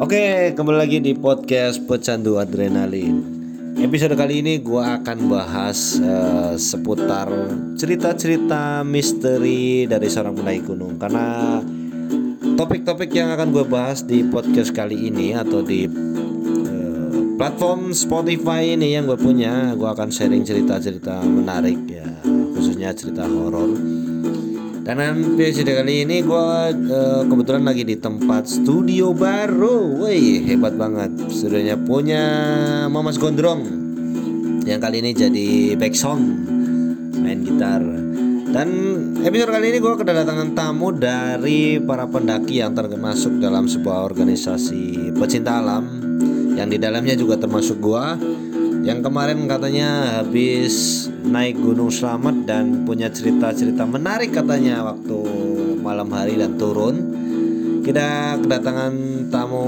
Oke, kembali lagi di podcast Pecandu Adrenalin. Episode kali ini gue akan bahas eh, seputar cerita-cerita misteri dari seorang pendaki gunung. Karena topik-topik yang akan gue bahas di podcast kali ini atau di eh, platform Spotify ini yang gue punya, gue akan sharing cerita-cerita menarik ya, khususnya cerita horor. Dan episode kali ini gue eh, kebetulan lagi di tempat studio baru, woi hebat banget. Studionya punya Mamas Gondrong yang kali ini jadi back sound main gitar. Dan episode kali ini gue kedatangan tamu dari para pendaki yang termasuk dalam sebuah organisasi pecinta alam yang di dalamnya juga termasuk gua yang kemarin katanya habis naik Gunung Slamet dan punya cerita-cerita menarik katanya waktu malam hari dan turun. Kita kedatangan tamu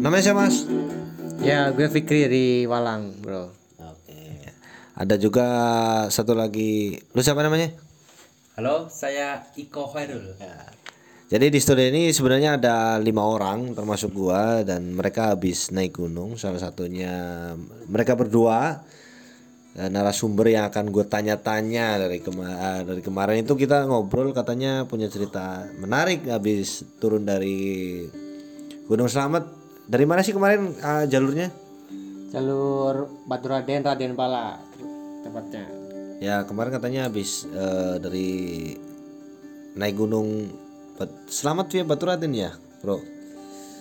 namanya siapa Mas? Ya, gue Fikri dari Walang, bro. Oke. Ada juga satu lagi. Lu siapa namanya? Halo, saya Iko Khairul. Jadi di studio ini sebenarnya ada lima orang termasuk gua dan mereka habis naik gunung. Salah satunya mereka berdua narasumber yang akan gue tanya-tanya dari kema- eh, dari kemarin itu kita ngobrol katanya punya cerita menarik habis turun dari Gunung Selamat. Dari mana sih kemarin eh, jalurnya? Jalur Batu Raden, Raden Pala tempatnya. Ya kemarin katanya habis eh, dari naik gunung Bat- Selamat via Batu Raden ya, bro.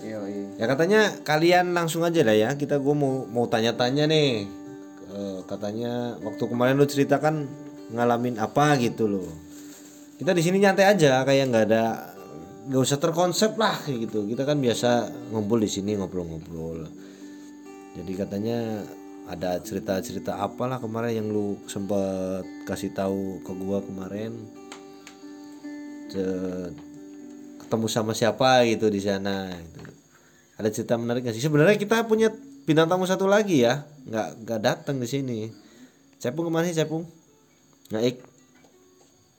Iya, iya. Ya katanya kalian langsung aja lah ya. Kita gue mau mau tanya-tanya nih. Eh, katanya waktu kemarin lu ceritakan ngalamin apa gitu loh. Kita di sini nyantai aja kayak nggak ada nggak usah terkonsep lah gitu. Kita kan biasa ngumpul di sini ngobrol-ngobrol. Jadi katanya ada cerita-cerita apalah kemarin yang lu sempat kasih tahu ke gua kemarin. Ketemu sama siapa gitu di sana gitu. Ada cerita menarik gak sih? Sebenarnya kita punya bintang tamu satu lagi ya, nggak nggak datang di sini. Cepung ke mana sih Cepung? Nggak ik.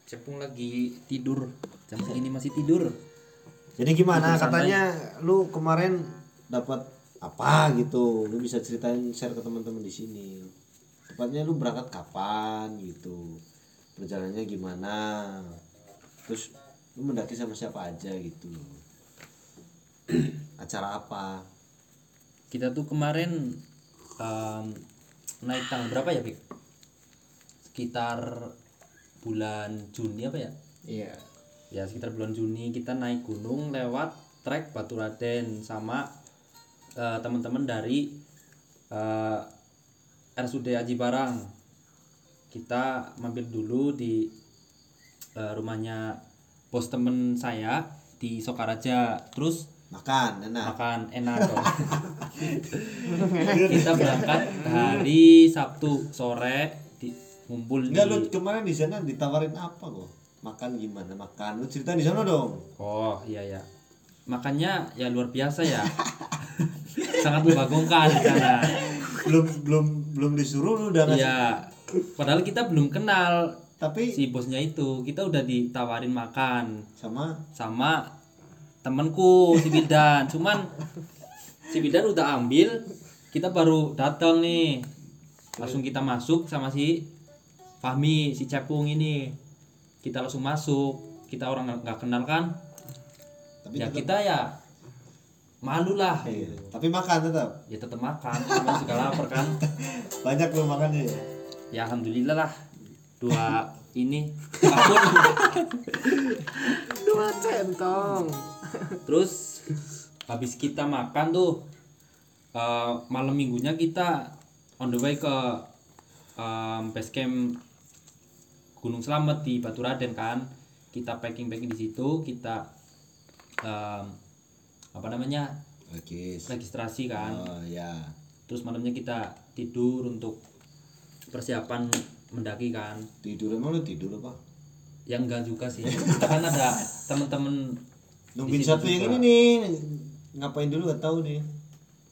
Cepung lagi tidur. Jam segini masih tidur. Jadi gimana? Katanya lu kemarin dapat apa gitu? Lu bisa ceritain share ke teman-teman di sini. Tepatnya lu berangkat kapan gitu? Perjalanannya gimana? Terus lu mendaki sama siapa aja gitu? Acara apa? Kita tuh kemarin em, naik tanggal berapa ya, Pik? Sekitar bulan Juni apa ya? Iya. Ya, sekitar bulan Juni kita naik gunung lewat trek Batu Raden sama eh, teman-teman dari eh, RSUD Aji Barang. Kita mampir dulu di eh, rumahnya bos temen saya di Sokaraja. Terus Makan, enak. makan enak dong. kita berangkat hari Sabtu sore di ngumpul di Enggak lu kemarin di sana ditawarin apa kok? Makan gimana? Makan lu cerita di sana dong. Oh iya ya. Makannya ya luar biasa ya. Sangat membagongkan di sana. Belum belum belum disuruh lu udah ngasih. Iya. Padahal kita belum kenal Tapi si bosnya itu. Kita udah ditawarin makan sama sama temenku si Bidan. Cuman si Bidan udah ambil, kita baru datang nih. Langsung kita masuk sama si Fahmi, si Cepung ini. Kita langsung masuk. Kita orang nggak- kenal kan? tapi ya tetap- kita ya malu lah. Iya, tapi makan tetap. Ya tetap makan, namanya juga lapar kan. Banyak lu makannya ya. Ya alhamdulillah lah. Dua ini. Dua centong. Terus habis kita makan tuh eh, malam minggunya kita on the way ke em, base camp Gunung Slamet di Batu Raden kan. Kita packing packing di situ, kita em, apa namanya Oke. registrasi kan. Oh ya. Terus malamnya kita tidur untuk persiapan mendaki kan. Tidur emang lu tidur apa? Ya enggak juga sih. Kita kan ada temen-temen Nungguin satu yang ini nih. Ngapain dulu gak tahu nih.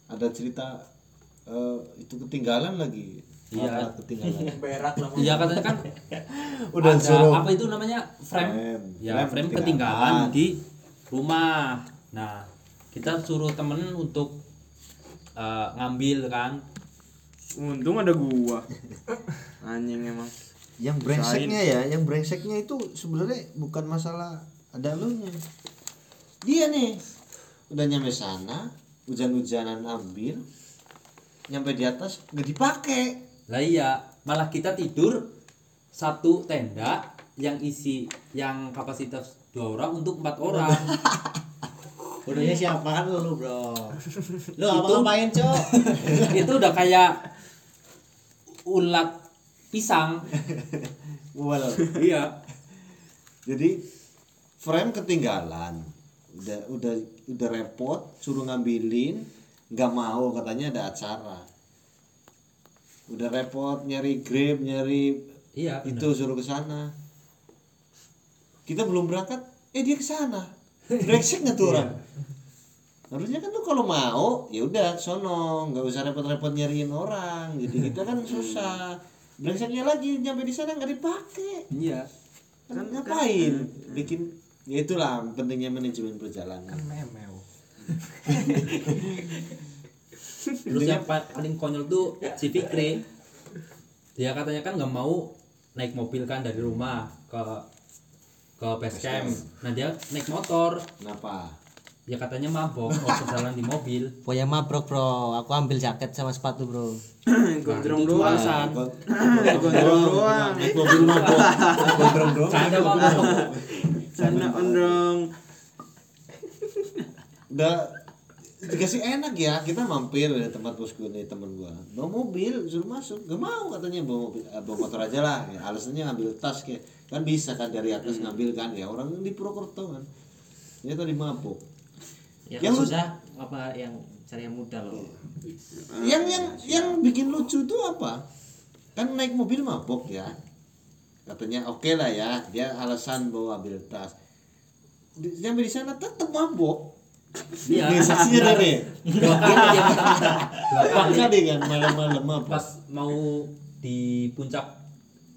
Ada cerita eh, itu ketinggalan lagi. Iya. Ketinggalan. Berak lah. Iya katanya kan Udah ada suruh. apa itu namanya frame. Frame. Ya Frame frame ketinggalan. ketinggalan di rumah. Nah kita suruh temen untuk eh, ngambil kan Untung ada gua. Anjing emang. yang brengseknya ya yang brengseknya itu sebenarnya bukan masalah ada lu nya dia nih udah nyampe sana hujan-hujanan ambil nyampe di atas nggak dipakai. Lah iya malah kita tidur satu tenda yang isi yang kapasitas dua orang untuk empat orang. Bodohnya siapa? Kan lu bro. Lu apa ngapain cok? Itu udah kayak ulat pisang. Iya. Jadi frame ketinggalan udah udah udah repot suruh ngambilin nggak mau katanya ada acara. Udah repot nyari grab nyari iya itu suruh ke sana. Kita belum berangkat eh dia ke sana. Brengsek nggak tuh orang? Harusnya kan tuh kalau mau ya udah sono. Nggak usah repot-repot nyariin orang. Jadi kita kan susah. Brengseknya lagi nyampe di sana nggak dipakai. Iya. Kan ngapain bikin ya itulah pentingnya manajemen perjalanan. Memeo terus yang pa- paling konyol tuh si Fikri. Dia katanya kan nggak mau naik mobil kan dari rumah ke ke base camp. nah dia naik motor. Kenapa? Ya katanya mabok waktu jalan di mobil. Pokoknya mabrok bro, aku ambil jaket sama sepatu bro. Gondrong itu doang. alasan. Gondrong doang. naik mobil mabok. Gondrong doang. Mabok Sana ondrong. udah dikasih enak ya. Kita mampir di tempat bosku nih temen gua. Bawa mobil suruh masuk. Gak mau katanya bawa mobil eh, bawa motor aja lah. Ya, alasannya ngambil tas kayak kan bisa kan dari atas ngambil kan. Ya orang di Purwokerto kan. Dia tadi mabuk Yang Yang lu- susah apa yang cari yang mudah loh. Yang yang yang bikin lucu tuh apa? Kan naik mobil mabok ya katanya oke lah ya dia alasan bawa ambil tas. Di- sampai di sana tetap mabok iya. Nih, saksinya nih. Dua kali dia minta dua kali kali kan malam-malam pas mau di puncak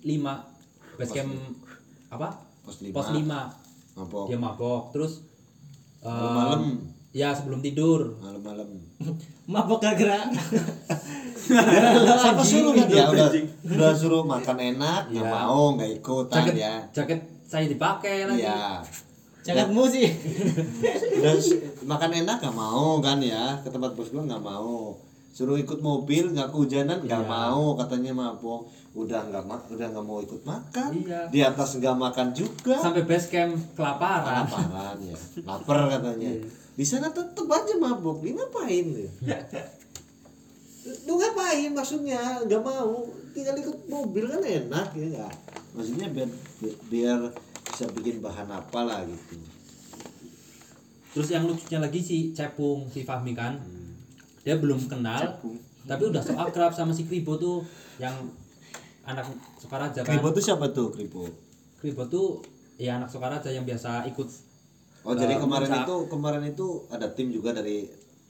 5 base camp apa? Pos lima. Pos 5 mabok. Dia mabok. Terus eh, malam-malam ya sebelum tidur. Malam-malam. Mabok gara-gara siapa suruh kan ya udah. Udah suruh makan enak nggak Iya. mau nggak ikutan jaket ya. jaket saya dipakai lagi. Iya. Jaketmu sih. Udah makan enak nggak mau kan ya. Ke tempat bos gua nggak mau. Suruh ikut mobil nggak kehujanan nggak Iya. mau katanya mabok udah nggak ma- udah nggak mau ikut makan. Iya. di atas nggak makan juga. Sampai base camp kelaparan. Laparan ya. Lapar katanya. Iya. Di sana tetep aja mabok dia ngapain dia? Lu ngapain maksudnya? Nggak mau tinggal ikut mobil kan enak ya nggak? Maksudnya biar biar bisa bikin bahan apa lah gitu. Terus yang lucunya lagi si Cepung si Fahmi kan? Dia belum kenal tapi udah so akrab sama si Kribo tuh yang anak Sokaraja kan? Kribo tuh siapa tuh Kribo? Kribo tuh ya anak Sokaraja yang biasa ikut Oh jadi Eh, kemarin puncak. itu kemarin itu ada tim juga dari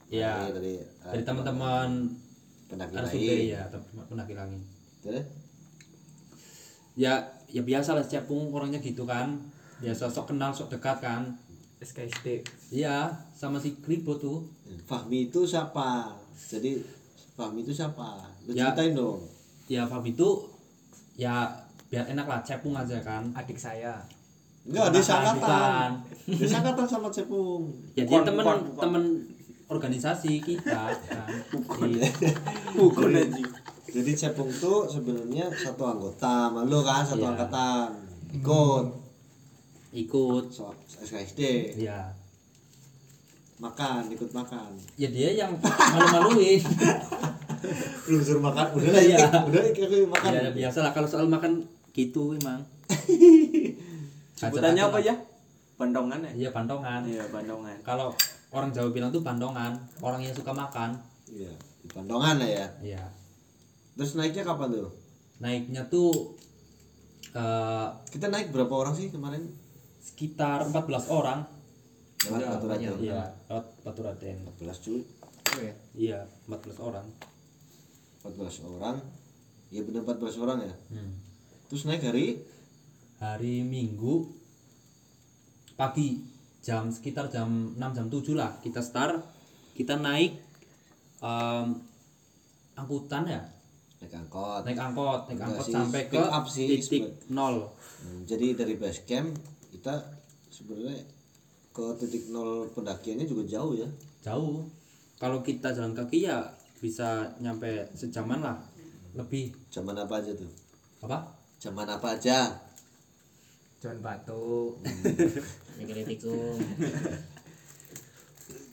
Iya. dari dari, dari teman-teman pendaki lain. ya pendaki langit Terus? ya ya biasa lah Cepung orangnya gitu kan biasa sok kenal sok dekat kan SKSD iya sama si Kribo tuh Fahmi itu siapa? Jadi Fahmi itu siapa? Lu Ya. ceritain dong. ya Fahmi itu ya biar enak lah Cepung aja kan adik saya Enggak, Bukan, dia sangkatan. bukan. Dia sangkatan sama Cepung. ya dia temen temen organisasi kita kan Iya. Pukul anjing. Jadi Cepung tuh sebenarnya satu anggota, sama lu kan satu Iya. angkatan. Ikut ikut so, SKSD. ya Makan, ikut makan. ya dia yang malu-maluin Belum suruh makan, udah lah Iya. ikut, udah ikut makan. ya biasa lah kalau soal makan gitu emang Sebutannya apa ya? Bandongan ya? iya pandongan Iya, bandongan. kalau orang Jawa bilang tuh pandongan orang yang suka makan Iya, di Pandongan lah ya. iya Terus naiknya kapan tuh? naiknya tuh eh, Kita naik berapa orang sih kemarin? sekitar 14 orang Lewat Udah, Batu Raden. iya lewat Batu Raden 14 cuy. oh ya iya 14 orang 14 orang. Iya bener 14 orang ya. Hmm. Terus naik hari hari Minggu pagi jam sekitar jam 6 jam 7 lah kita start. Kita naik em, angkutan ya? Naik angkot. Naik angkot naik Enggak angkot sih, sampai ke up sih, titik sebenarnya. nol. Hmm, jadi dari base camp kita sebenarnya ke titik nol pendakiannya juga jauh ya? Jauh. Kalau kita jalan kaki ya bisa nyampe sejaman lah lebih. Zaman apa aja tuh? Apa? Zaman apa aja John Batu. Negritikum.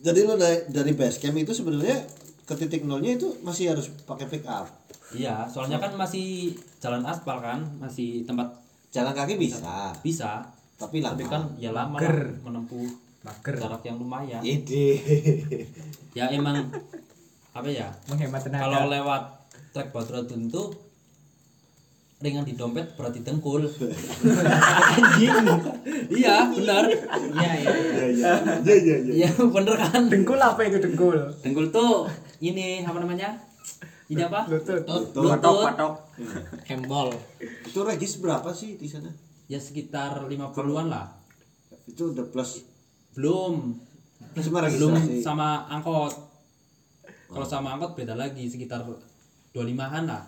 jadi lo dari, dari base camp itu sebenarnya ke titik nolnya itu masih harus pakai pick up iya soalnya kan masih jalan aspal kan masih tempat jalan kaki bisa bisa tapi lama tapi kan ya lama Mager. lah menempuh Mager. jarak yang lumayan ide ya emang apa ya Menghemat tenaga. kalau lewat trek batu itu ringan di dompet berat di dengkul. Anjing. Iya benar. Iya iya iya. iya iya iya iya. Bener kan? Dengkul apa itu dengkul? dengkul tuh ini apa namanya? Ini apa? Lutut. lutut. Patok Kembol. itu regis berapa sih di sana? Ya sekitar 50-an lah. Itu udah plus? Belum. Plus sama belum sama angkot. Kalau sama angkot beda lagi sekitar 25-an lah.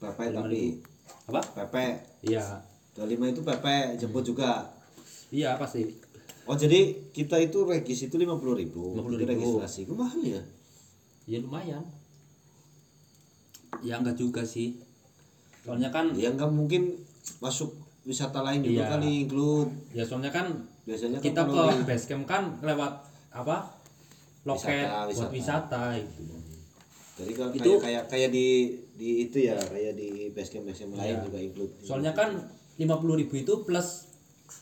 PP tapi apa? PP iya. 25 itu PP jemput juga. Iya pasti. Oh jadi kita itu regis itu 50 ribu. 50.000. itu registrasi. Itu mahal ya? Ya lumayan. Ya enggak juga sih. Soalnya kan ya nggak mungkin masuk wisata lain juga Iya. kali include. Ya soalnya kan biasanya kan kita ke di- base camp kan lewat apa loket Wisata, buat wisata. wisata itu jadi kalau itu- kayak kayak kayak di di itu ya kayak di base camp base camp lain Iya. juga include. Soalnya kan 50.000 itu plus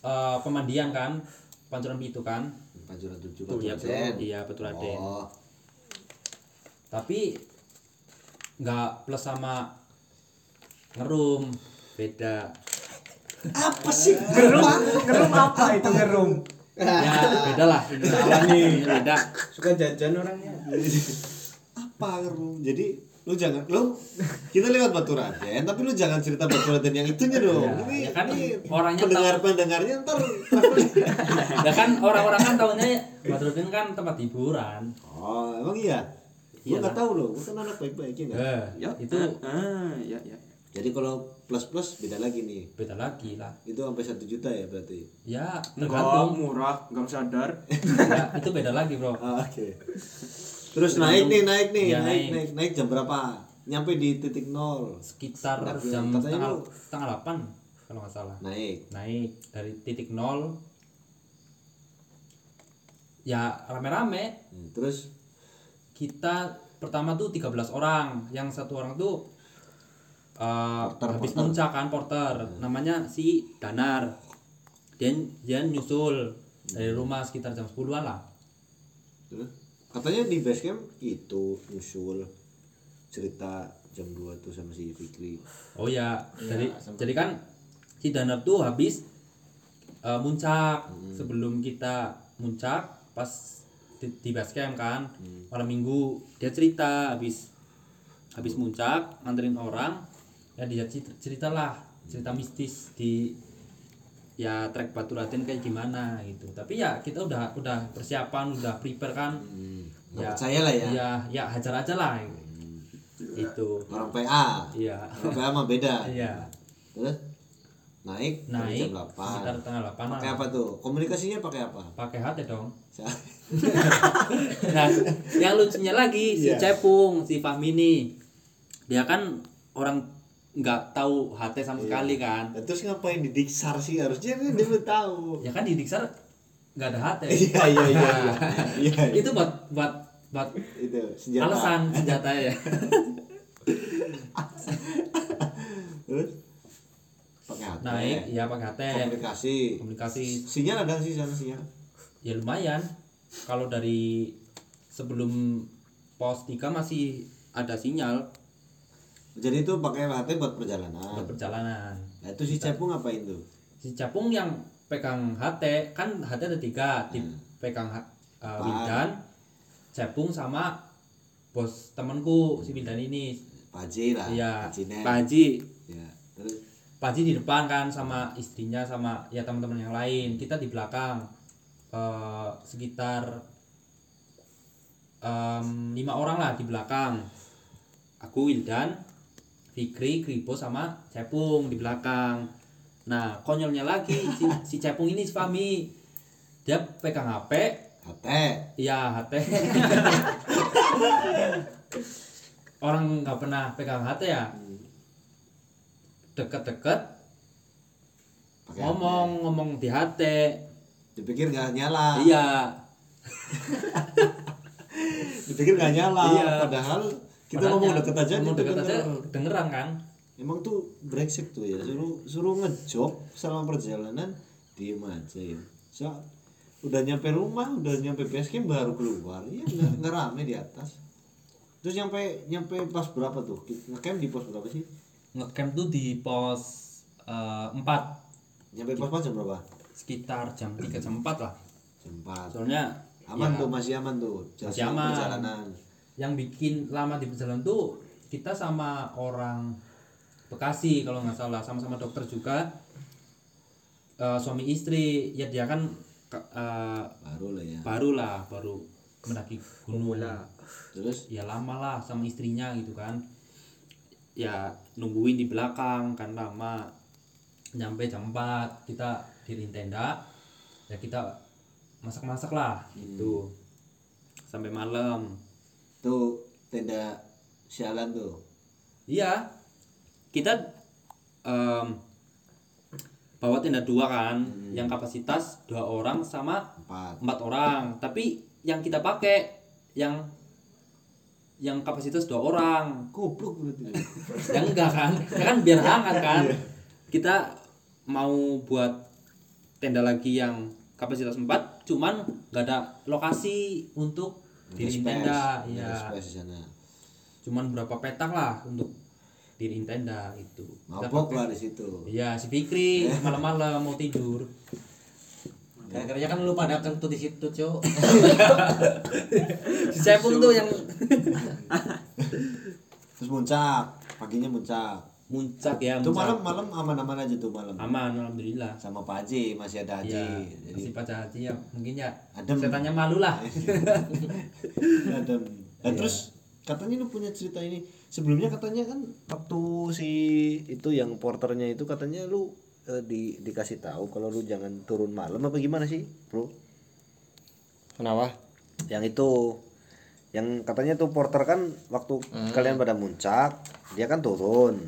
eh, pemandian kan pancuran itu kan. Pancuran tujuh tuh ya bro. Raden. iya betul Raden. Oh. Tapi nggak plus sama ngerum beda. Apa sih? Ngerum, ngerum apa itu ngerum? ya beda lah. Ini beda. Suka jajan orangnya. Apa Rum? jadi lu jangan lu kita lewat batu raden tapi lu jangan cerita batu raden yang itunya dong. Ya, ini, ya kan ini orangnya pendengar pendengarnya ntar ya kan orang-orang kan tahunya Badrudin kan tempat hiburan. Oh emang iya? Gua Iya nggak lah. tahu loh gua kan anak baik-baik ya nggak? Eh, ya. itu ah ya ya. Jadi kalau plus plus beda lagi nih. Beda lagi lah. Itu sampai satu juta ya berarti? Ya enggak tergantung. murah enggak sadar. Ya, itu beda lagi bro. Ah, oke terus naik nih naik nih Iya, naik, naik. naik. Naik jam berapa? Nyampe di titik nol. Sekitar Nah, jam katanya setengah lu- setengah delapan kalau nggak salah. Naik. Naik. Dari titik nol ya rame-rame. Hmm, terus? Kita pertama tuh 13 orang. Yang satu orang tuh eh, Porter, habis porter. Hmm. muncak kan porter. Namanya si Danar. Dia dia nyusul dari Hmm. rumah sekitar jam 10-an lah. Terus katanya di base camp itu nyusul cerita jam 2 tuh sama si Fikri. oh ya Iya, jadi sempet. jadi kan si Danar tuh habis eh, muncak Hmm. sebelum kita muncak pas di, di base camp kan Hmm. malam minggu dia cerita habis habis muncak nganterin orang ya dia cerita, ceritalah cerita mistis di ya trek batu raden kayak gimana gitu tapi ya kita udah udah persiapan udah prepare kan Hmm. Ya. Percaya lah ya. ya ya hajar aja lah itu Orang PA. iya Orang PA mah beda. iya Terus naik naik jam 8. sekitar tengah delapan Pakai apa tuh? Komunikasinya pakai apa? pakai hati dong nah yang lucunya lagi si Iya. Cepung si Fahmini dia kan orang nggak tahu HT sama sekali kan terus ngapain di Diksar sih? Harusnya kan dia udah tahu. ya kan di Diksar nggak ada HT Iya iya iya. iya. Iya. itu buat buat buat Itu senjata. alasan senjata ya Terus pakai naik ya pakai HT Komunikasi. komunikasi Sinyal ada sih sana sinyal. ya lumayan kalau dari sebelum pos 3 masih ada sinyal Jadi itu pakai HT buat perjalanan. buat perjalanan Nah, itu si Cepung ngapain tuh? si Capung yang pegang HT kan HT ada tiga Hmm. pegang uh, Pak. Wildan Capung sama bos temanku si Wildan ini Pak Haji lah. iya Haji Ya. Terus Pak Haji di depan kan sama istrinya sama ya teman-teman yang lain kita di belakang eh, sekitar em, lima orang lah di belakang aku Wildan Fikri Kripo sama Cepung di belakang nah konyolnya lagi si, si Cepung ini si Fami dia pegang HP Hate. Iya, HT. Orang nggak pernah pegang HT ya. Deket-deket Pakai ngomong ngomong di HT. Dipikir nggak nyala. Iya. Dipikir nggak nyala. Iya. Padahal kita Padahal ngomong deket aja ngomong deket aja denger. dengeran kan. Emang tuh brengsek tuh ya suruh suruh ngejob selama perjalanan diem aja ya. So, udah nyampe rumah, udah nyampe base camp baru keluar. Ya nggak rame di atas. Terus nyampe nyampe pas berapa tuh? Ngecamp di pos berapa sih? Ngecamp tuh di pos eh, 4 Nyampe pos pas jam berapa? sekitar jam 3 jam 4 lah. Jam 4. Soalnya Aman ya, tuh, masih aman tuh. Masih Selama aman. Perjalanan. Yang bikin lama di perjalanan tuh kita sama orang Bekasi kalau nggak salah. Sama-sama dokter juga. Eh, suami istri. Ya dia kan eh, Baru lah ya. baru lah baru mendaki gunung. Terus? Ya lama lah sama istrinya gitu kan. Ya nungguin di belakang kan lama. Nyampe jam 4 kita diriin tenda. Ya kita masak-masak lah gitu. Sampai malam tuh tenda sialan tuh. Iya, kita em, bawa tenda dua kan, yang kapasitas dua orang sama Empat. empat orang. Tapi yang kita pakai yang yang kapasitas dua orang, Goblok berarti. yang enggak kan, ya kan biar hangat kan. Kita mau buat tenda lagi yang kapasitas empat, cuman nggak ada lokasi untuk Space. tenda, ya space di sana. cuman berapa petak lah untuk diriin tenda itu Mabok lah di situ. Iya si Fikri malam-malam mau tidur Gara-gara kan lu pada kentut di situ, Cuk. si Cepung tuh yang Terus muncak, paginya muncak. Muncak ya Itu muncak. malam malam aman-aman aja tuh malam. aman alhamdulillah Sama Pak Haji masih ada Haji. Iya, Jadi si Pak Haji ya mungkin ya Adem. setannya malu lah adem. Nah, Iya. terus katanya lu punya cerita ini. Sebelumnya katanya kan waktu si itu yang porternya itu katanya lu eh, di dikasih tahu kalau lu jangan turun malam apa gimana sih, Bro? Kenapa? Yang itu yang katanya tuh porter kan waktu kalian pada muncak, dia kan turun.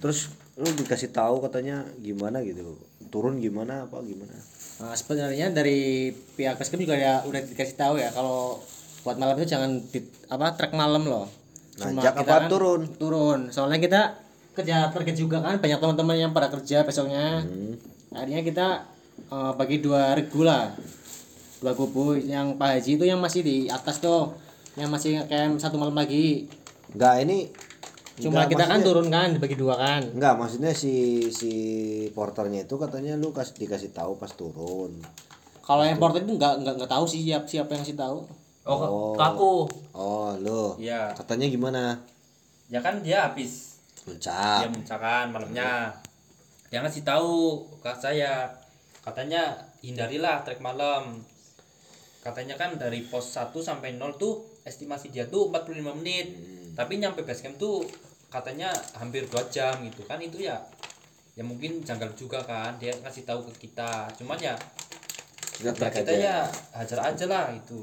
Terus lu dikasih tahu katanya gimana gitu. Turun gimana apa gimana? Nah, sebenarnya dari pihak Baskem juga ya udah dikasih tahu ya kalau buat malam itu jangan di, apa trek malam loh. Nanjak apa turun? Turun. Soalnya kita kerja target juga kan banyak teman-teman yang pada kerja besoknya. Hmm. Akhirnya kita eh, bagi dua regu lah. Dua kubu yang Pak Haji itu yang masih di atas tuh. Yang masih kayak satu malam lagi. Enggak, ini Cuma enggak, kita kan turun kan dibagi dua kan. Enggak, maksudnya si si porternya itu katanya lu kasih dikasih tahu pas turun. Kalau yang porter itu nggak nggak nggak tahu sih siapa siapa yang ngasih tahu. oh, Oh. ke aku Oh, lu. Iya. Katanya gimana? ya kan dia habis Muncak. dia muncakan malamnya dia ngasih tahu ke saya katanya hindarilah trek malam katanya kan dari pos 1 sampai 0 tuh estimasi dia tuh 45 menit tapi nyampe base camp tuh katanya hampir 2 jam gitu kan itu ya ya mungkin janggal juga kan dia ngasih tahu ke kita cuman ya Kita ya kita aja. ya hajar aja lah itu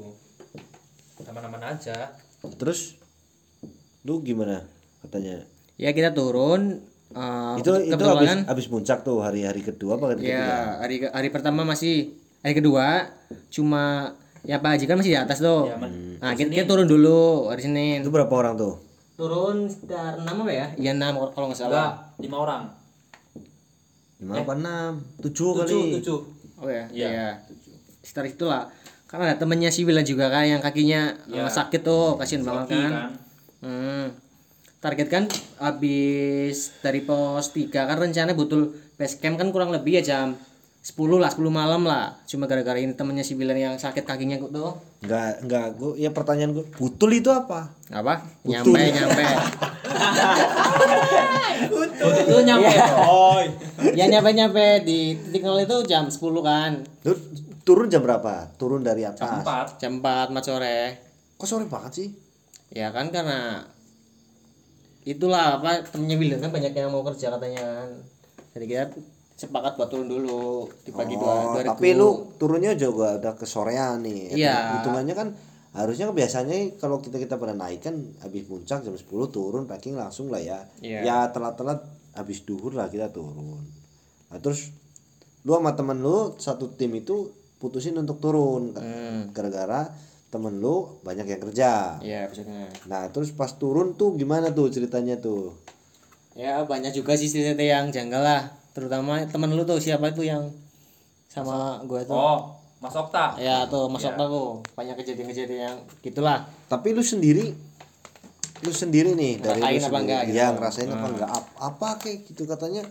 aman-aman aja Terus lu gimana katanya? Ya kita turun. eh, itu itu habis habis puncak tuh hari-hari kedua apa hari ketiga? ya hari hari pertama masih hari kedua cuma ya Pak Haji kan masih di atas tuh. Ya, nah kita, kita turun dulu hari Senin. Itu berapa orang tuh? Turun sekitar enam apa ya? Iya enam kalau nggak enggak salah. lima orang Lima apa enam? Tujuh, kali. tujuh tujuh Oh ya, Iya. iya. Sekitar itulah. Karena ada temennya si Wilan juga kan yang kakinya eh, Iya. sakit tuh, kasihan banget kan. kan Hmm. Target kan habis dari pos 3 kan rencana butuh base camp kan kurang lebih ya jam 10 lah, 10 malam lah. Cuma gara-gara ini temennya si Wilan yang sakit kakinya tuh. Enggak, enggak. Gua ya pertanyaan gua, butul itu apa? Apa? Nyampe, nyampe. Butut itu nyampe. Oh, ya nyampe nyampe di titik nol itu jam 10 kan Lu turun jam berapa? Turun dari atas. Jam 4. jam 4 mat sore Kok sore banget sih? ya kan karena itulah apa temennya William kan banyak yang mau kerja katanya kan jadi kita sepakat buat turun dulu dibagi dua Oh, dua tapi lu turunnya juga udah ke sorean nih. Iya. Hitungannya kan harusnya biasanya kalau kita kita pernah naik kan habis puncak jam 10 turun packing langsung lah ya. Iya. Ya telat-telat habis duhur lah kita turun. Nah, terus lu sama temen lu satu tim itu putusin untuk turun Hmm. gara-gara temen lu banyak yang kerja. ya maksudnya Nah, terus pas turun tuh gimana tuh ceritanya tuh? ya banyak juga sih cerita yang janggal lah terutama temen lu tuh siapa itu yang sama gue tuh Oh, Mas Okta. ya tuh masuk Iya. tuh banyak kejadian-kejadian yang gitulah Tapi lu sendiri lu sendiri nih dari Ngerasain lu apa sendiri. enggak gitu? Iya, ngerasain apa enggak? Ap- Apa kayak gitu katanya?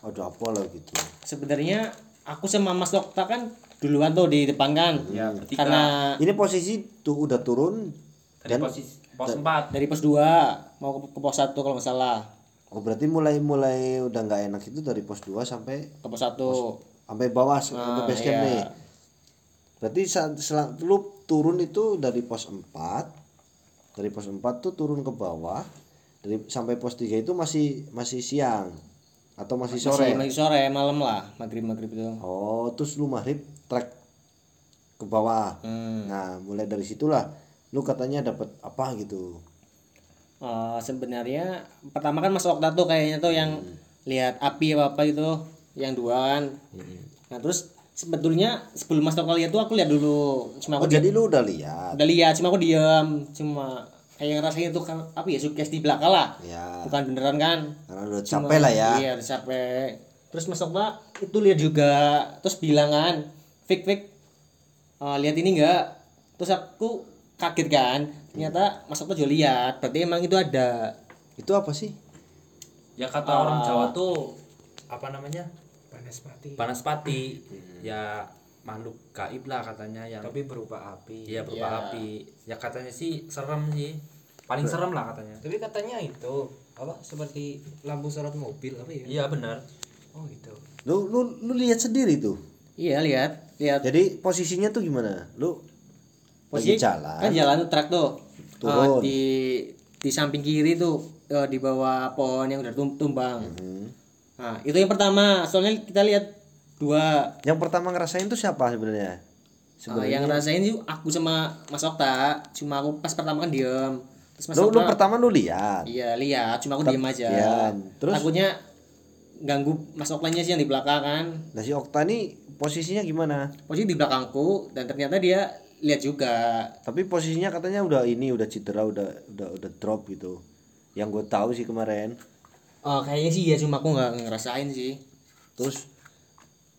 Aduh, apa lah gitu. sebenarnya aku sama Mas Dokta kan duluan tuh di depan kan Ya, karena Ini posisi tuh udah turun Dari dan posisi pos 4. dari pos 2 mau ke, ke pos 1 kalau nggak salah oh berarti mulai mulai udah nggak enak itu dari pos 2 sampai ke pos 1 sampai bawah sampai Ah, base camp iya. nih. Berarti selang, lu turun itu dari pos 4 dari pos 4 tuh turun ke bawah dari sampai pos 3 itu masih masih siang atau masih sore. masih, masih sore malam lah maghrib maghrib itu Oh, terus lu maghrib trek ke bawah. hmm. Nah, mulai dari situlah lu katanya dapat apa gitu. Eh, sebenarnya pertama kan Mas Okta tuh kayaknya tuh yang lihat api apa apa itu yang dua kan nah terus sebetulnya sebelum Mas Okta lihat tuh aku lihat dulu. Cuma Oh, aku jadi lu udah lihat. udah lihat cuma aku diam. Cuma kayak ngerasain itu kan apa ya sukses di belakang lah. Ya, bukan beneran kan? Karena udah Cuma- capek lah ya. iya udah capek. Terus Mas Okta itu lihat juga terus bilang kan fik fik eh, lihat ini enggak terus aku kaget kan ternyata Mas Okta juga lihat berarti emang itu ada Itu apa sih? Ya kata orang Jawa tuh apa namanya? Panas mati. Panas pati. Ya makhluk gaib lah katanya yang Tapi berupa api. iya berupa api. Ya katanya sih serem sih. Paling serem lah katanya. Tapi katanya itu apa seperti lampu sorot mobil apa ya? Iya benar. Oh gitu. Lu lu lu lihat sendiri tuh. Iya lihat, lihat. Jadi posisinya tuh gimana? Lu lagi Posisi jalan. Kan jalan tuh truk tuh. Turun. Eh, di di samping kiri tuh eh, di bawah pohon yang udah tum- tumbang. Hmm. Nah, itu yang pertama. Soalnya kita lihat dua. Yang pertama ngerasain tuh siapa sebenarnya? Eh, yang ngerasain sih aku sama Mas Okta. Cuma aku pas pertama kan diem. Terus Mas Lu, lu Okta pertama lu lihat. Iya lihat, cuma aku diem aja. Iya, terus? takutnya ganggu Mas Oktanya sih yang di belakang kan. Nah si Okta nih posisinya gimana? Posisi di belakangku dan ternyata dia lihat juga. Tapi posisinya katanya udah ini udah cedera udah udah udah drop gitu. Yang gue tahu sih kemarin. Oh, kayaknya sih ya cuma aku nggak ngerasain sih. Terus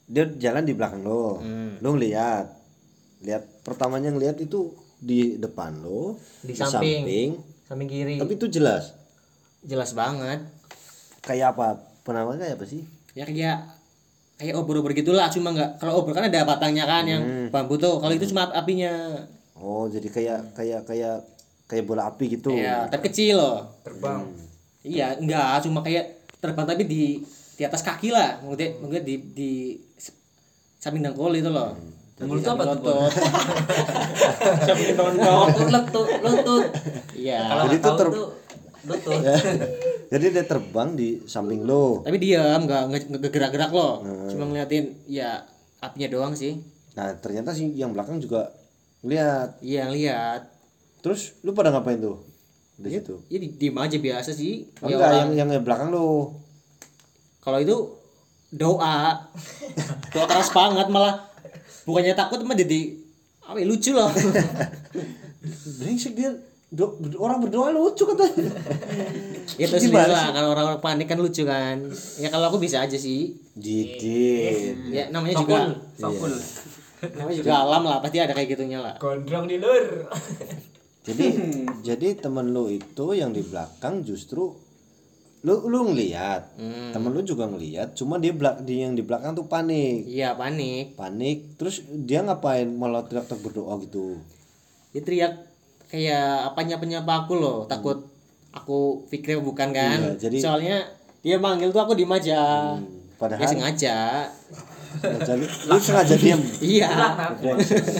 dia jalan di belakang lo. Hmm. Lo ngeliat. Lihat pertamanya ngeliat itu di depan lo, Di samping. Samping kiri. Tapi itu jelas. Jelas banget. Kayak apa? Penamaan kayak apa sih? Ya kayak kayak obor-obor gitulah cuma nggak kalau obor kan ada batangnya kan yang Hmm. bambu tuh kalau itu cuma apinya Oh, jadi kayak kayak kayak kayak bola api gitu. Iya, tapi kecil loh. Terbang. Iya, enggak, cuma kayak terbang tapi di di atas kaki lah. Mungkin mungkin di di samping dengkul itu loh. Dengkul itu apa tuh, Lutut. Samping lutut lutut lutut. Iya. Kalau itu ter- tuh lutut. Jadi dia terbang di samping lo. Tapi diam, enggak nggak gerak-gerak loh. Hmm. Cuma ngeliatin ya apinya doang sih. Nah, ternyata sih yang belakang juga lihat. Iya, lihat. Terus lu pada ngapain tuh? Di situ. Ya di- diem aja biasa sih. Oh, Ya enggak, orang- yang yang belakang lu. kalau itu doa doa keras banget malah bukannya takut mah jadi apa ya, lucu loh Brengsek dia do- orang berdoa lucu katanya. ya terus Gimana lah kan orang-orang panik kan lucu kan ya kalau aku bisa aja sih Dikit. ya namanya juga Sokul. namanya juga alam lah pasti ada kayak gitunya lah Gondrong di lur. Jadi jadi temen lu itu yang di belakang justru lu lu ngelihat. Hmm. Temen lu juga ngelihat, cuma dia belak dia yang di belakang tuh panik. iya panik Panik, terus dia ngapain malah teriak-teriak berdoa gitu. dia teriak kayak apa nyapa nyapa aku loh takut aku apa bukan kan. Iya, jadi- soalnya dia manggil tuh aku diem aja Hmm, padahal dia sengaja. Sengaja lu, sengaja diam iya.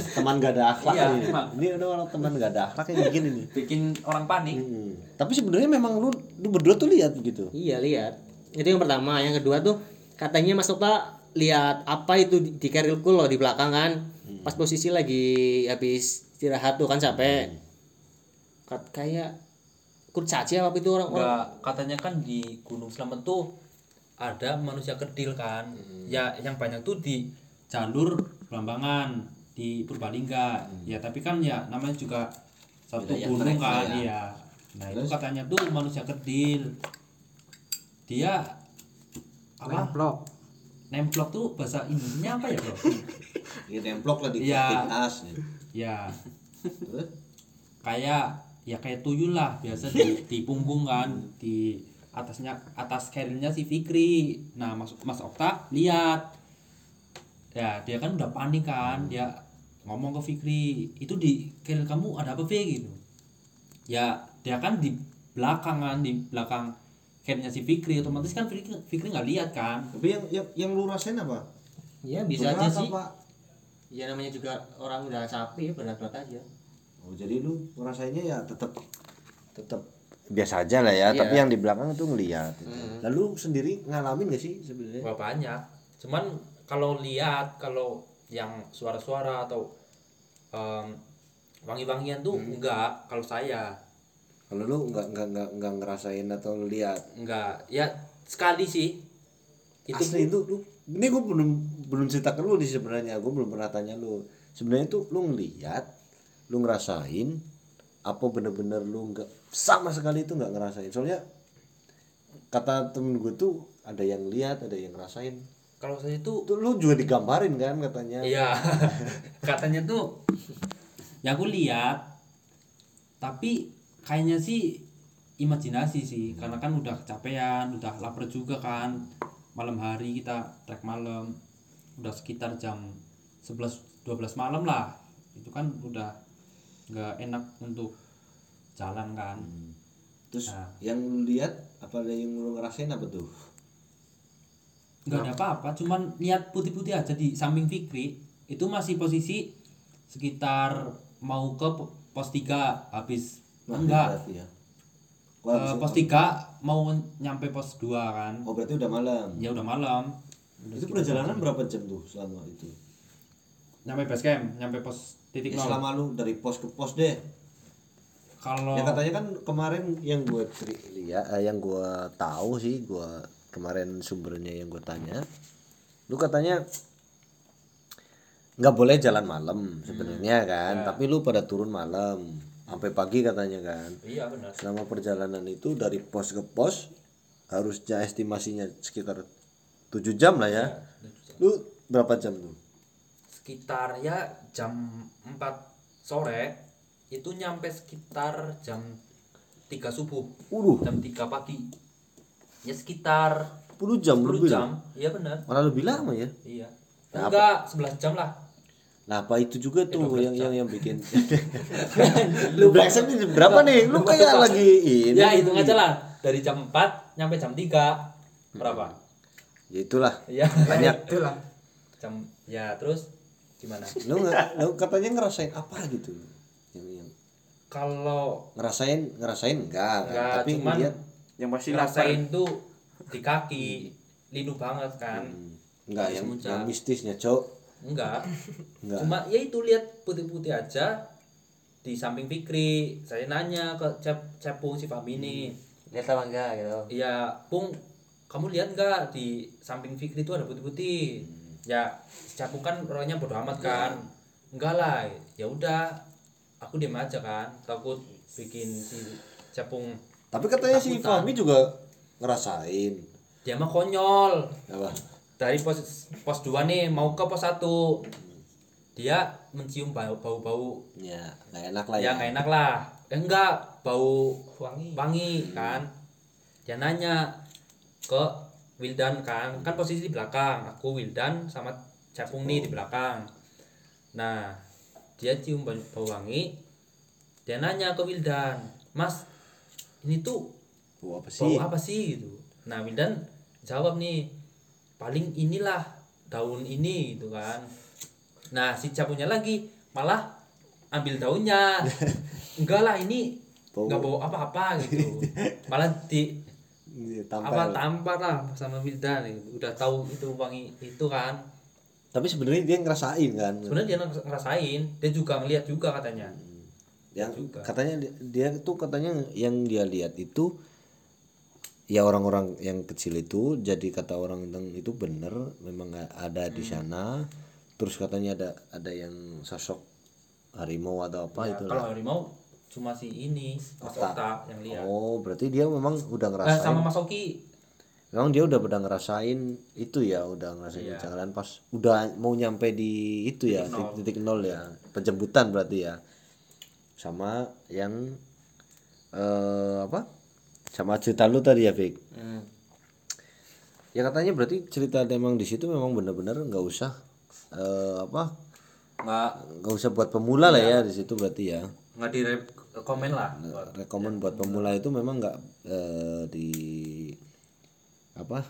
Teman gak ada akhlak Iya, ini. ini udah orang teman gak ada akhlak yang bikin ini bikin orang panik. Hmm. tapi sebenarnya memang lu lu berdua tuh lihat gitu. Iya lihat. Itu yang pertama. Yang kedua tuh katanya Mas Okta lihat apa itu di, di kerilku loh di belakang kan. Hmm. pas posisi lagi habis istirahat tuh kan capek Kat- kayak kurcaci apa itu orang orang katanya kan di Gunung Slamet tuh ada manusia kerdil kan. Ya yang banyak tuh di jalur Blambangan di Purbalingga. Ya tapi kan ya namanya juga satu Wilayah gunung kan, ya. iya. Nah, itu katanya tuh manusia kerdil. Dia apa? Blok. Nemplok tuh bahasa Indonesia apa ya, Bro? ya nemplok lah di Iya. timnas ya, Terus? kayak ya kayak tuyul lah biasa di, di punggung kan di atasnya atas kerilnya si Fikri. Nah mas mas Okta lihat. Ya dia kan udah panik kan dia ngomong ke Fikri itu di keril kamu ada apa Fik gitu. Ya dia kan di belakang kan di belakang kerilnya si Fikri. Otomatis kan Fikri Fikri nggak lihat kan. Tapi yang yang, yang lu rasain apa? Ya bisa aja Berat sih. apa? ya namanya juga orang udah capek ya berat-berat aja oh jadi lu ngerasainnya ya tetap tetap biasa aja lah ya Iya. tapi yang di belakang tuh ngelihat lalu sendiri ngalamin gak sih sebenarnya? Wah banyak. Cuman kalau lihat kalau yang suara-suara atau em, wangi-wangian tuh enggak kalau saya. Kalau lu nggak nggak nggak nggak ngerasain atau lu lihat? Enggak ya sekali sih. Itu asli itu lu ini gue belum belum cerita ke lu di sebenarnya. Gue belum pernah tanya lu. Sebenarnya tuh lu ngeliat lu ngerasain apa bener-bener lu nggak sama sekali itu nggak ngerasain. Soalnya kata temen gue tuh ada yang lihat ada yang ngerasain. Kalau saya tuh tuh lu juga digambarin kan katanya. Iya. Katanya tuh yang aku lihat tapi kayaknya sih imajinasi sih karena kan udah kecapean udah lapar juga kan. Malam hari kita trek malam udah sekitar jam 11 12 malam lah. Itu kan udah nggak enak untuk jalan kan. Terus Nah. yang lu lihat apa ada yang lu ngerasain apa tuh? Nggak ada apa-apa cuman lihat putih-putih aja di samping Fikri itu masih posisi sekitar mau ke po- pos 3 habis. Nah, enggak. ya? Ke Wah, pos 3 mau nyampe pos 2 kan. Oh berarti udah malam? Ya udah malam. Itu perjalanan berapa jam tuh selama itu? Nyampe base camp nyampe pos titik Ya, nol selama lu dari pos ke pos deh kalau Ya katanya kan kemarin yang gue lihat, eh, yang gue tahu sih, gue kemarin sumbernya yang gue tanya, lu katanya nggak boleh jalan malam sebenarnya kan, tapi lu pada turun malam sampai pagi katanya kan. iya benar Selama perjalanan itu dari pos ke pos harusnya estimasinya sekitar 7 jam lah ya. Lu berapa jam tuh? Sekitar ya jam 4 sore itu nyampe sekitar jam 3 subuh. Waduh, jam 3 pagi. Ya sekitar 10 jam 10 lebih. jam. iya benar Malah lebih lama ya. iya. Nah, enggak 11 jam lah. Nah apa itu juga tuh 12 yang, yang yang bikin Lu Blackset ini berapa nih? Lu kayak lagi ini ya hitung aja lah. Dari jam 4 nyampe jam 3 berapa? Ya itulah. Ya banyak. Itulah. jam ya terus gimana? Lu, nggak- lu katanya ngerasain apa gitu? Yang, yang kalau ngerasain ngerasain enggak, kan? Enggak, tapi cuman ngeliat Yang pasti lapar. rasain tuh di kaki linu banget kan? Enggak Habis yang, muncul. yang mistisnya cok. Enggak. Enggak. Cuma ya itu lihat putih-putih aja di samping Fikri. Saya nanya ke Cep Cepung si Fahmi ini. Lihat apa enggak gitu. Iya, Pung, kamu lihat nggak di samping Fikri itu ada putih-putih? Ya, Capung kan orangnya bodo amat kan. Enggak lah, ya udah. Aku diam aja kan, takut bikin si Capung tapi katanya si. Fahmi juga ngerasain dia mah konyol. apa Dari pos pos 2 nih mau ke pos 1. Dia mencium bau bau-bau ya nggak enak lah ya ya, nggak enak lah. Eh, enggak, bau Wangi. wangi kan dia nanya ke Wildan kan kan posisi di belakang. Aku Wildan sama Capung nih di belakang. Nah dia cium bau, bau wangi. Dia nanya ke Wildan Mas ini tuh Bau apa bau sih? apa sih gitu. Nah Wildan jawab nih paling inilah daun ini gitu kan. Nah si capunya lagi malah ambil daunnya. Enggak lah ini Bau. nggak bau apa-apa gitu. Malah di Iya, apa tampar. tampar lah sama Wildan udah tahu itu wangi itu kan Tapi sebenarnya dia ngerasain kan. sebenarnya dia ngerasain dia juga ngeliat juga katanya yang juga. katanya di- dia tuh katanya yang dia lihat itu ya orang-orang yang kecil itu jadi kata orang tentang itu bener memang ada di Hmm. sana terus katanya ada ada yang sosok harimau atau apa Ya, itu kalau harimau cuma si ini Mas yang lihat. Oh berarti dia memang udah Eh, ngerasain. Sama Mas Oki. Memang dia udah udah ngerasain itu ya udah ngerasain Iya. jangan pas udah mau nyampe di itu ya Titik nol. titik, nol ya penjemputan berarti ya. Sama yang eh apa? Sama cerita lu tadi ya Fik? Hmm. ya katanya berarti cerita memang di situ memang benar-benar nggak usah eh apa? Nggak. Nggak usah buat pemula lah ya di situ berarti ya. Nggak di komen lah rekomend buat pemula itu memang nggak eh, di apa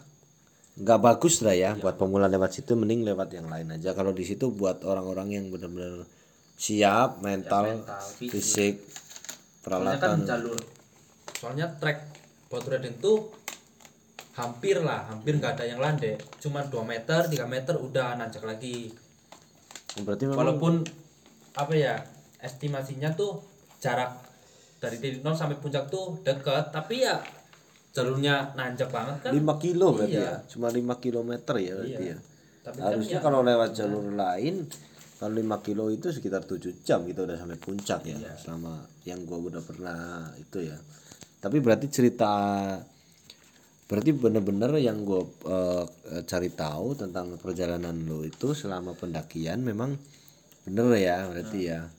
nggak bagus lah ya buat pemula lewat situ mending lewat yang lain aja. Kalau di situ buat orang-orang yang benar-benar siap mental, mental, fisik. soalnya kan peralatan. jalur soalnya trek Batu Raden tuh hampir lah hampir nggak ada yang landai. Cuma 2 meter 3 meter udah nanjak lagi. Berarti memang walaupun apa ya estimasinya tuh jarak dari titik nol sampai puncak tuh deket tapi ya jalurnya nanjak banget kan? 5 kilo berarti Iya. ya? Cuma 5 kilometer ya berarti Iya. ya? Tapi kan harusnya ya, kalau lewat jalur lain kalau 5 kilo itu sekitar 7 jam kita udah sampai puncak ya Iya. selama yang gua udah pernah itu ya. Tapi berarti cerita berarti bener-bener yang gue cari tahu tentang perjalanan lo itu selama pendakian memang bener ya berarti ya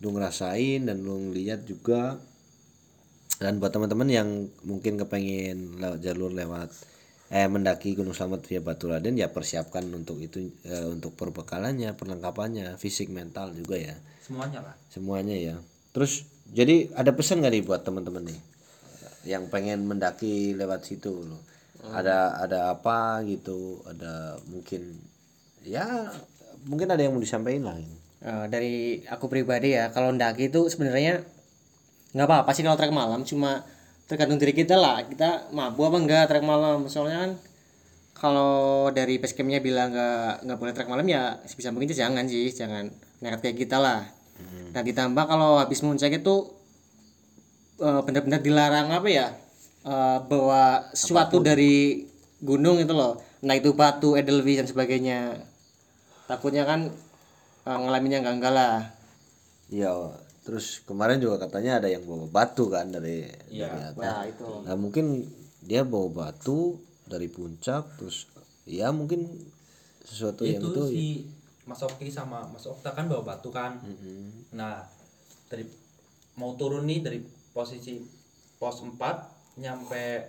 lu ngerasain dan lu ngeliat juga. Dan buat teman-teman yang mungkin kepengen lewat jalur lewat eh mendaki Gunung Slamet via Batu Raden ya persiapkan untuk itu eh, untuk perbekalannya perlengkapannya fisik mental juga ya. Semuanya lah. Semuanya ya. Terus jadi ada pesan gak nih buat teman-teman nih? Yang pengen mendaki lewat situ loh ada ada apa gitu? Ada mungkin ya mungkin ada yang mau disampaikan lah. Eh, dari aku pribadi ya kalau ndaki itu sebenarnya nggak apa-apa sih kalau trek malam cuma tergantung diri kita lah. Kita mampu apa enggak trek malam? Soalnya kan kalau dari basecampnya bilang nggak nggak boleh trek malam ya sebisa mungkin jangan sih jangan nekat kayak kita lah. Dan ditambah kalau habis muncak itu eh, benar-benar dilarang apa ya? Eh, bawa sesuatu dari gunung itu loh. Nah itu batu edelweiss dan sebagainya. Takutnya kan eh, ngalaminnya enggak enggak lah ya terus kemarin juga katanya ada yang bawa batu kan dari Iya. dari atas. nah itu Nah mungkin dia bawa batu dari puncak terus ya mungkin sesuatu yang itu itu si Mas Oki sama Mas Okta kan bawa batu kan nah dari mau turun nih dari posisi pos 4 nyampe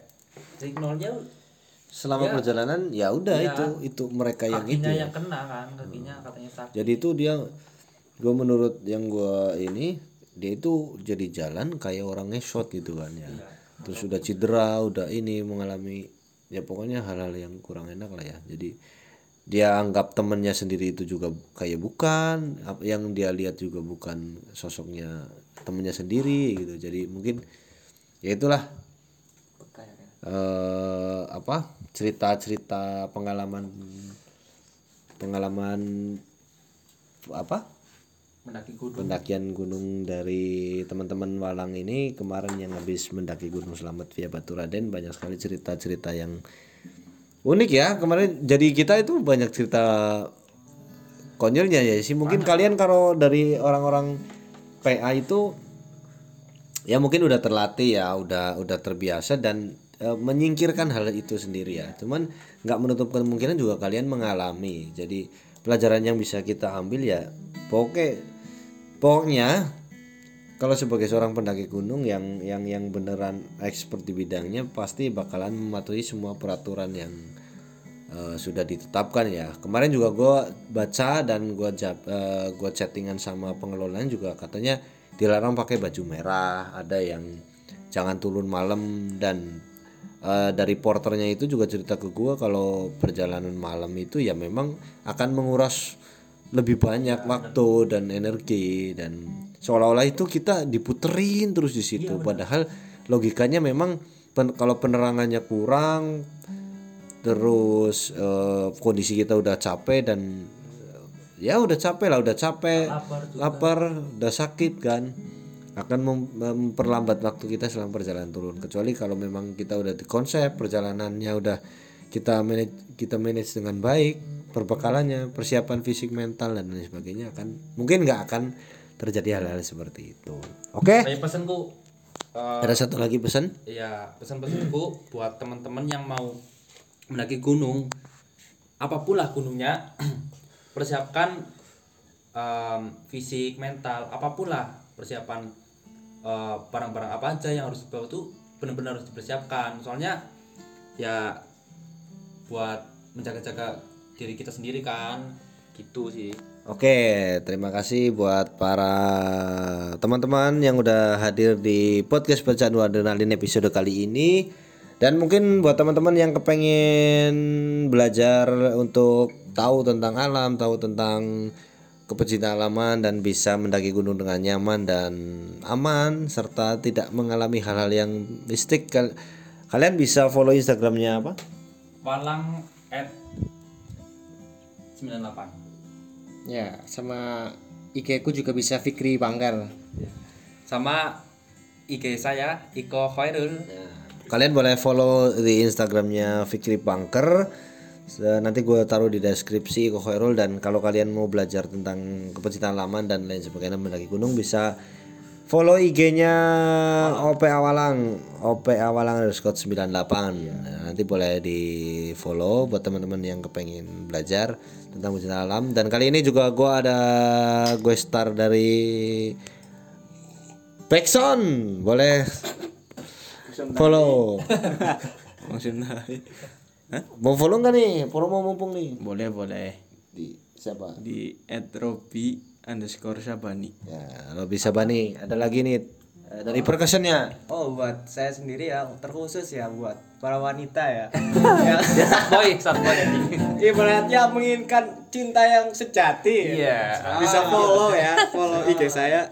titik nolnya selama Ya. perjalanan ya udah Iya. itu itu mereka yang itu kakinya ya. yang kena kan kakinya katanya sakit jadi itu dia gue menurut yang gue ini dia itu jadi jalan kayak orang ngesot gitu kan ya Iya. terus udah cedera udah ini mengalami ya pokoknya hal-hal yang kurang enak lah ya jadi dia anggap temennya sendiri itu juga kayak bukan yang dia lihat juga bukan sosoknya temennya sendiri gitu jadi mungkin ya itulah eh apa cerita-cerita pengalaman pengalaman apa? Mendaki gunung. Pendakian gunung dari teman-teman Walang ini kemarin yang habis mendaki Gunung Selamat via Batu Raden banyak sekali cerita-cerita yang unik ya. Kemarin jadi kita itu banyak cerita konyolnya ya. Sih mungkin kalian kalau dari orang-orang PA itu ya mungkin udah terlatih ya udah udah terbiasa dan eh, menyingkirkan hal itu sendiri ya. Cuman nggak menutup kemungkinan juga kalian mengalami. Jadi pelajaran yang bisa kita ambil ya pokoknya pokoknya kalau sebagai seorang pendaki gunung yang yang yang beneran expert di bidangnya pasti bakalan mematuhi semua peraturan yang eh, sudah ditetapkan ya. Kemarin juga gue baca dan gue eh, gua chattingan sama pengelolaan juga katanya dilarang pakai baju merah ada yang jangan turun malam dan eh, dari porternya itu juga cerita ke gua kalau perjalanan malam itu ya memang akan menguras lebih banyak waktu dan energi dan seolah-olah itu kita diputerin terus di situ. Padahal logikanya memang pen- kalau penerangannya kurang terus eh, kondisi kita udah capek dan eh, ya udah capek lah udah capek lapar, udah sakit kan akan mem- memperlambat waktu kita selama perjalanan turun. Kecuali kalau memang kita udah di konsep perjalanannya udah kita manage kita manage dengan baik perbekalannya persiapan fisik mental dan lain sebagainya akan mungkin nggak akan terjadi hal-hal seperti itu. Oke? Saya pesanku eh, ada satu lagi pesan ya pesan-pesanku buat teman-teman yang mau mendaki gunung. Apa pun lah gunungnya? Persiapkan em, fisik mental apa pun lah persiapan eh, barang-barang apa aja yang harus dibawa tuh benar-benar harus dipersiapkan. Soalnya ya buat menjaga-jaga diri kita sendiri kan. Gitu sih. Oke, terima kasih buat para teman-teman yang udah hadir di podcast Pecandu Adrenalin episode kali ini. Dan mungkin buat teman-teman yang kepengen belajar untuk tahu tentang alam, tahu tentang kepecinta alaman dan bisa mendaki gunung dengan nyaman dan aman serta tidak mengalami hal-hal yang mistik. Kal- kalian bisa follow instagramnya apa? Walang at 98 Ya, sama IG ku juga bisa Fikri Banggar. sama IG saya Iko Khairul. Kalian boleh follow di Instagramnya Fikri Bunker. Nanti gue taruh di deskripsi Koko Khairul dan kalau kalian mau belajar tentang kepecintaan laman dan lain sebagainya mendaki gunung bisa follow IG-nya OP Awalang OP Awalang underscore 98 Nah, nanti boleh di follow buat teman-teman yang kepengen belajar tentang kepecintaan alam. Dan kali ini juga gue ada gue star dari Pexon boleh follow Maksudnya mau follow nggak nih? Promo mumpung nih. Boleh boleh. Di siapa? Di @robi underscore sabani. ya lo bisa bani ada lagi nih eh, dari percussionnya. Oh buat saya sendiri ya terkhusus ya buat para wanita ya. dia boy boy. Ibaratnya menginginkan cinta yang sejati. Iya. Bisa follow ya, follow IG saya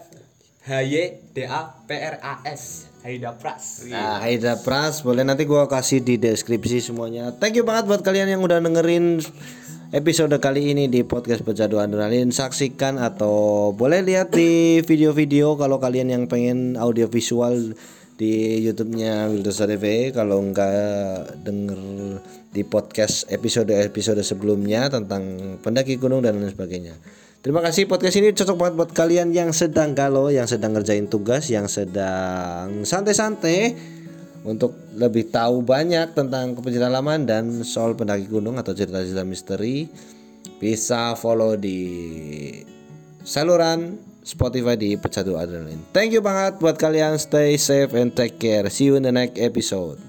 H Y D A P R A S Haida Pras. Nah, Haida Pras boleh nanti gua kasih di deskripsi semuanya. Thank you banget buat kalian yang udah dengerin episode kali ini di podcast Pecadu Adrenalin. Saksikan atau boleh lihat di video-video kalau kalian yang pengen audio visual di YouTube-nya Wildosa TV. Kalau enggak denger di podcast episode-episode sebelumnya tentang pendaki gunung dan lain sebagainya. Terima kasih podcast ini cocok banget buat kalian yang sedang galau, yang sedang ngerjain tugas, yang sedang santai-santai untuk lebih tahu banyak tentang kepecintaan laman dan soal pendaki gunung atau cerita-cerita misteri bisa follow di saluran Spotify di Pecatu Adrenalin. Thank you banget buat kalian stay safe and take care. See you in the next episode.